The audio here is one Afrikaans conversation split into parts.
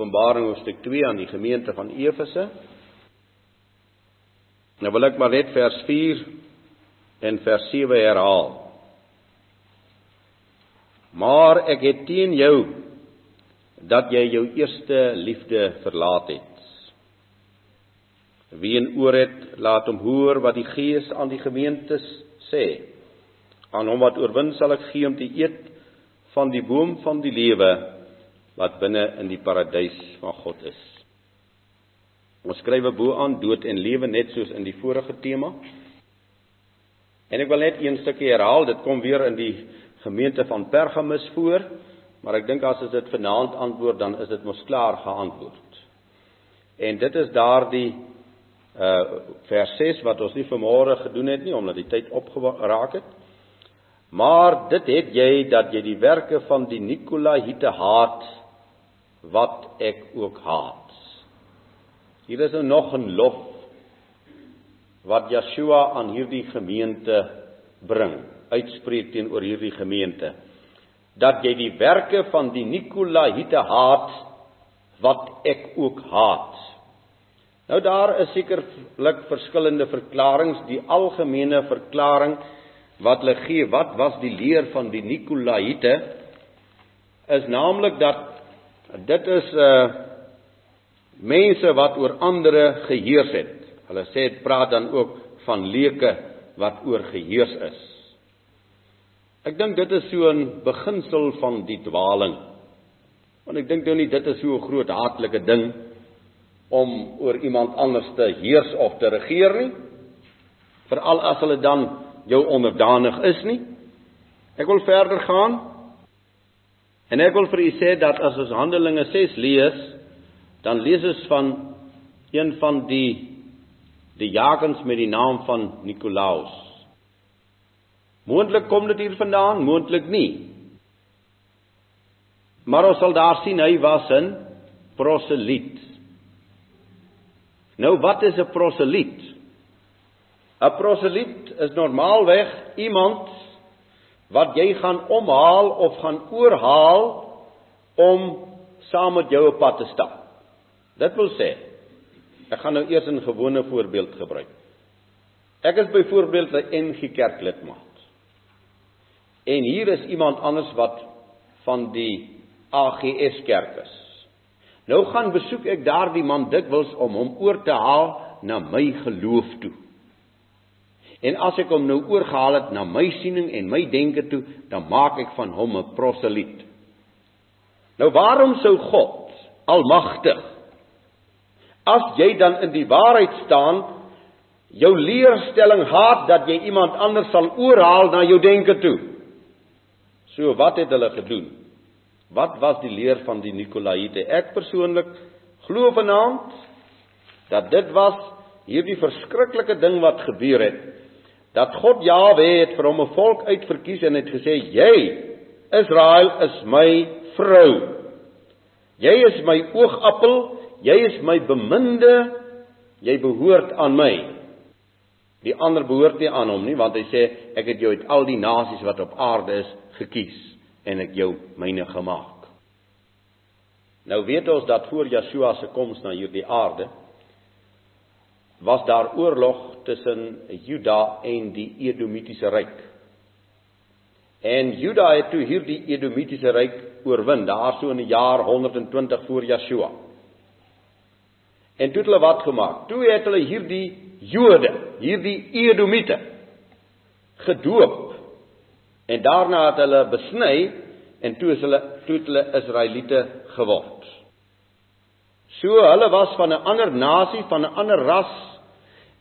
Openbaring hoofstuk 2 aan die gemeente van Efese. Nou wil ek maar net vers 4 en vers 7 herhaal. Maar ek het teen jou dat jy jou eerste liefde verlaat het. Wie in oor het, laat hom hoor wat die Gees aan die gemeentes sê. Aan hom wat oorwin sal ek gee om te eet van die boom van die lewe wat binne in die paradys van God is. Ons skryf bo aan dood en lewe net soos in die vorige tema. En ek wil net een stukkie herhaal, dit kom weer in die gemeente van Pergamus voor, maar ek dink as dit vanaand antwoord dan is dit mos klaar geantwoord. En dit is daardie uh vers 6 wat ons nie vanmôre gedoen het nie omdat die tyd opgeraak het. Maar dit het jy dat jy die werke van die Nikolaïte haat wat ek ook haat. Hier is nou nog 'n lof wat Yeshua aan hierdie gemeente bring, uitspreek teenoor hierdie gemeente dat jy die werke van die Nikolaïte haat wat ek ook haat. Nou daar is sekerlik verskillende verklaringe, die algemene verklaring wat hulle gee, wat was die leer van die Nikolaïte is naamlik dat Dit is uh mense wat oor ander geheers het. Hulle sê dit praat dan ook van leuke wat oor geheers is. Ek dink dit is so 'n beginsel van die dwaling. Want ek dink nou nie dit is so 'n groot haatlike ding om oor iemand anders te heers of te regeer nie. Veral as hulle dan jou onderdanig is nie. Ek wil verder gaan En ek wil vir u sê dat as ons Handelinge 6 lees, dan lees ons van een van die die jagens met die naam van Nikolaus. Moontlik kom dit hier vandaan, moontlik nie. Maar ons sal daar sien hy was 'n proseliet. Nou wat is 'n proseliet? 'n Proseliet is normaalweg iemand wat jy gaan omhaal of gaan oorhaal om saam met jou op pad te stap. Dit wil sê ek gaan nou eers 'n gewone voorbeeld gebruik. Ek is byvoorbeeld 'n NG Kerk lidmaat. En hier is iemand anders wat van die AGS Kerk is. Nou gaan besoek ek daardie man dikwels om hom oor te haal na my geloof toe. En as ek hom nou oorgehaal het na my siening en my denke toe, dan maak ek van hom 'n proseliet. Nou waarom sou God almagtig as jy dan in die waarheid staan, jou leerstelling haat dat jy iemand anders sal oorhaal na jou denke toe? So wat het hulle gedoen? Wat was die leer van die Nikolaïte? Ek persoonlik glo vanaand dat dit was hierdie verskriklike ding wat gebeur het dat God Jawe het vir hom 'n volk uitverkies en het gesê jy Israel is my vrou. Jy is my oogappel, jy is my beminde, jy behoort aan my. Die ander behoort nie aan hom nie want hy sê ek het jou uit al die nasies wat op aarde is gekies en ek jou myne gemaak. Nou weet ons dat voor Yeshua se koms na hierdie aarde was daar oorlog tussen Juda en die Edomitiese ryk. En Juda het toe hierdie Edomitiese ryk oorwin, daar so in die jaar 120 voor Joshua. En toe het hulle wat gemaak? Toe het hulle hierdie Jode, hierdie Edomite gedoop. En daarna het hulle besny en toe is hulle toe het hulle Israeliete geword. So hulle was van 'n ander nasie, van 'n ander ras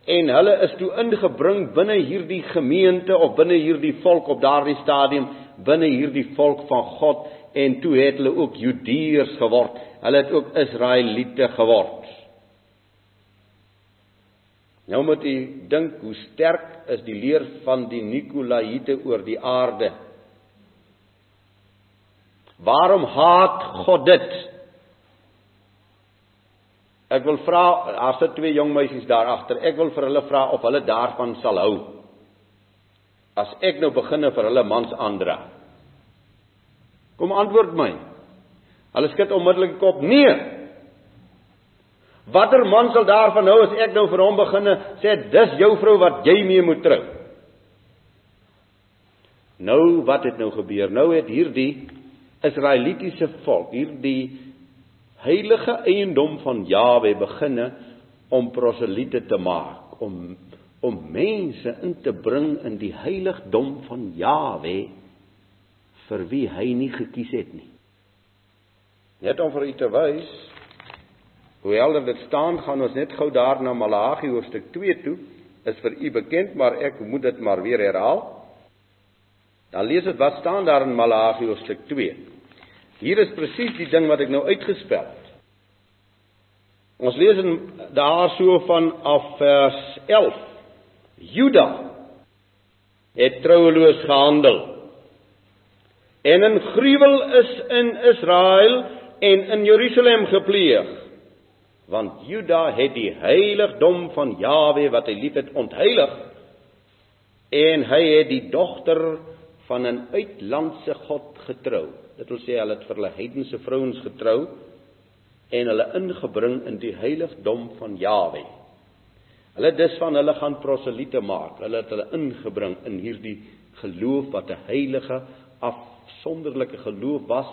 en hulle is toe ingebring binne hierdie gemeente of binne hierdie volk op daardie stadium binne hierdie volk van God en toe het hulle ook Judeërs geword. Hulle het ook Israeliete geword. Nou moet u dink hoe sterk is die leer van die Nikolaïte oor die aarde. Waarom haat God dit? Ek wil vra, daar sit twee jong meisies daar agter. Ek wil vir hulle vra of hulle daarvan sal hou. As ek nou beginne vir hulle mans aandra. Kom antwoord my. Hulle skud onmiddellik kop. Nee. Watter man sal daarvan nou as ek nou vir hom beginne sê dis jou vrou wat jy mee moet trou? Nou wat het nou gebeur? Nou het hierdie Israelitiese volk, hierdie heilige eiendom van Jawe beginne om proseliete te maak, om om mense in te bring in die heiligdom van Jawe vir wie hy nie gekies het nie. Net om vir u te wys hoe helder dit staan, gaan ons net gou daar na Malagi hoofstuk 2 toe. Is vir u bekend, maar ek moet dit maar weer herhaal. Dan lees dit wat staan daar in Malagi hoofstuk 2. Hier is presies die ding wat ek nou uitgespel het. Ons lees in daar so van af vers 11. Juda het troueloos gehandel. En 'n gruwel is in Israel en in Jerusalem gepleeg. Want Juda het die heiligdom van Jawe wat hy liefhet ontheilig en hy het die dogter van 'n uitlandse god getrou. Dit wil sê hulle het vir hulle heidense vrouens getrou en hulle ingebring in die heiligdom van Jawe. Hulle dis van hulle gaan proseliete maak. Hulle het hulle ingebring in hierdie geloof wat 'n heilige afsonderlike geloof was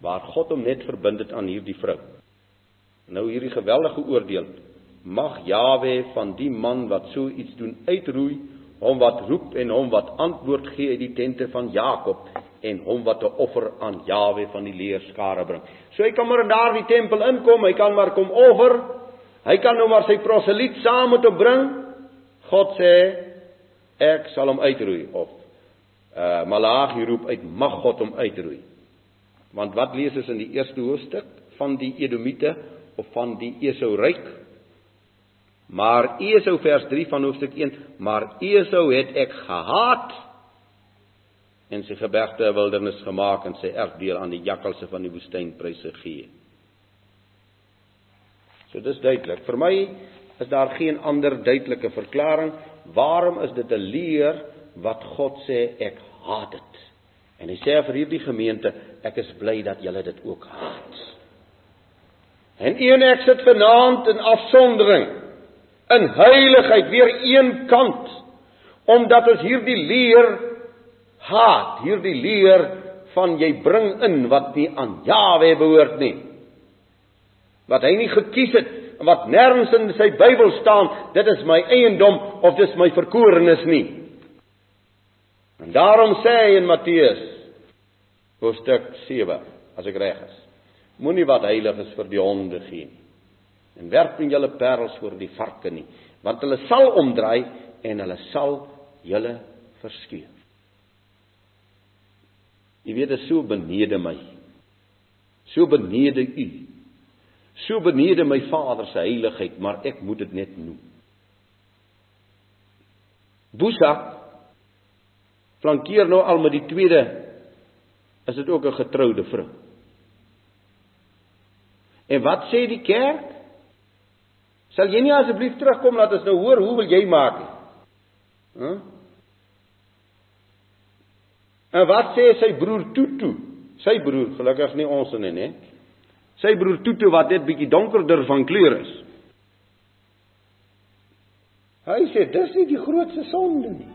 waar God hom net verbind het aan hierdie vrou. Nou hierdie geweldige oordeel mag Jawe van die man wat so iets doen uitroei hom wat roep en hom wat antwoord gee uit die tente van Jakob en hom wat 'n offer aan Jawe van die leerskare bring. So hy kan maar in daardie tempel inkom, hy kan maar kom offer. Hy kan nou maar sy proseliet saam hom bring. God sê ek sal hom uitroei of uh Malagi roep uit mag God hom uitroei. Want wat lees ons in die eerste hoofstuk van die Edomite of van die Esau ryk? Maar Esau vers 3 van hoofstuk 1, maar Esau het ek gehaat en sy gebergte 'n wildernis gemaak en sy erfdeel aan die jakkalse van die woestyn pryse gee. So dis duidelik. Vir my is daar geen ander duidelike verklaring waarom is dit 'n leer wat God sê ek haat dit. En hy sê vir hierdie gemeente, ek is bly dat julle dit ook haat. En u en ek sit vanaand in afsondering in heiligheid weer een kant omdat ons hierdie leer haat, hierdie leer van jy bring in wat nie aan Jawe behoort nie. Wat hy nie gekies het en wat nêrens in sy Bybel staan, dit is my eiendom of dis my verkorenis nie. En daarom sê hy in Matteus hoofstuk 7, as ek reg is, moenie wat heilig is vir die honde gee nie en werp nie julle parels voor die varke nie, want hulle sal omdraai en hulle sal julle verskeur. Jy weet dit is so benede my. So benede u. So benede my Vader se heiligheid, maar ek moet dit net noem. Busa flankeer nou al met die tweede is dit ook 'n getroude vrou. En wat sê die kerk? Sal jy nie asseblief terugkom laat ons nou hoor hoe wil jy maak nie? Hæ? Huh? En wat sê sy broer Tutu? Sy broer, gelukkig nie ons nie, nê? Sy broer Tutu wat net bietjie donkerder van kleur is. Hy sê dis nie die grootste sonde nie.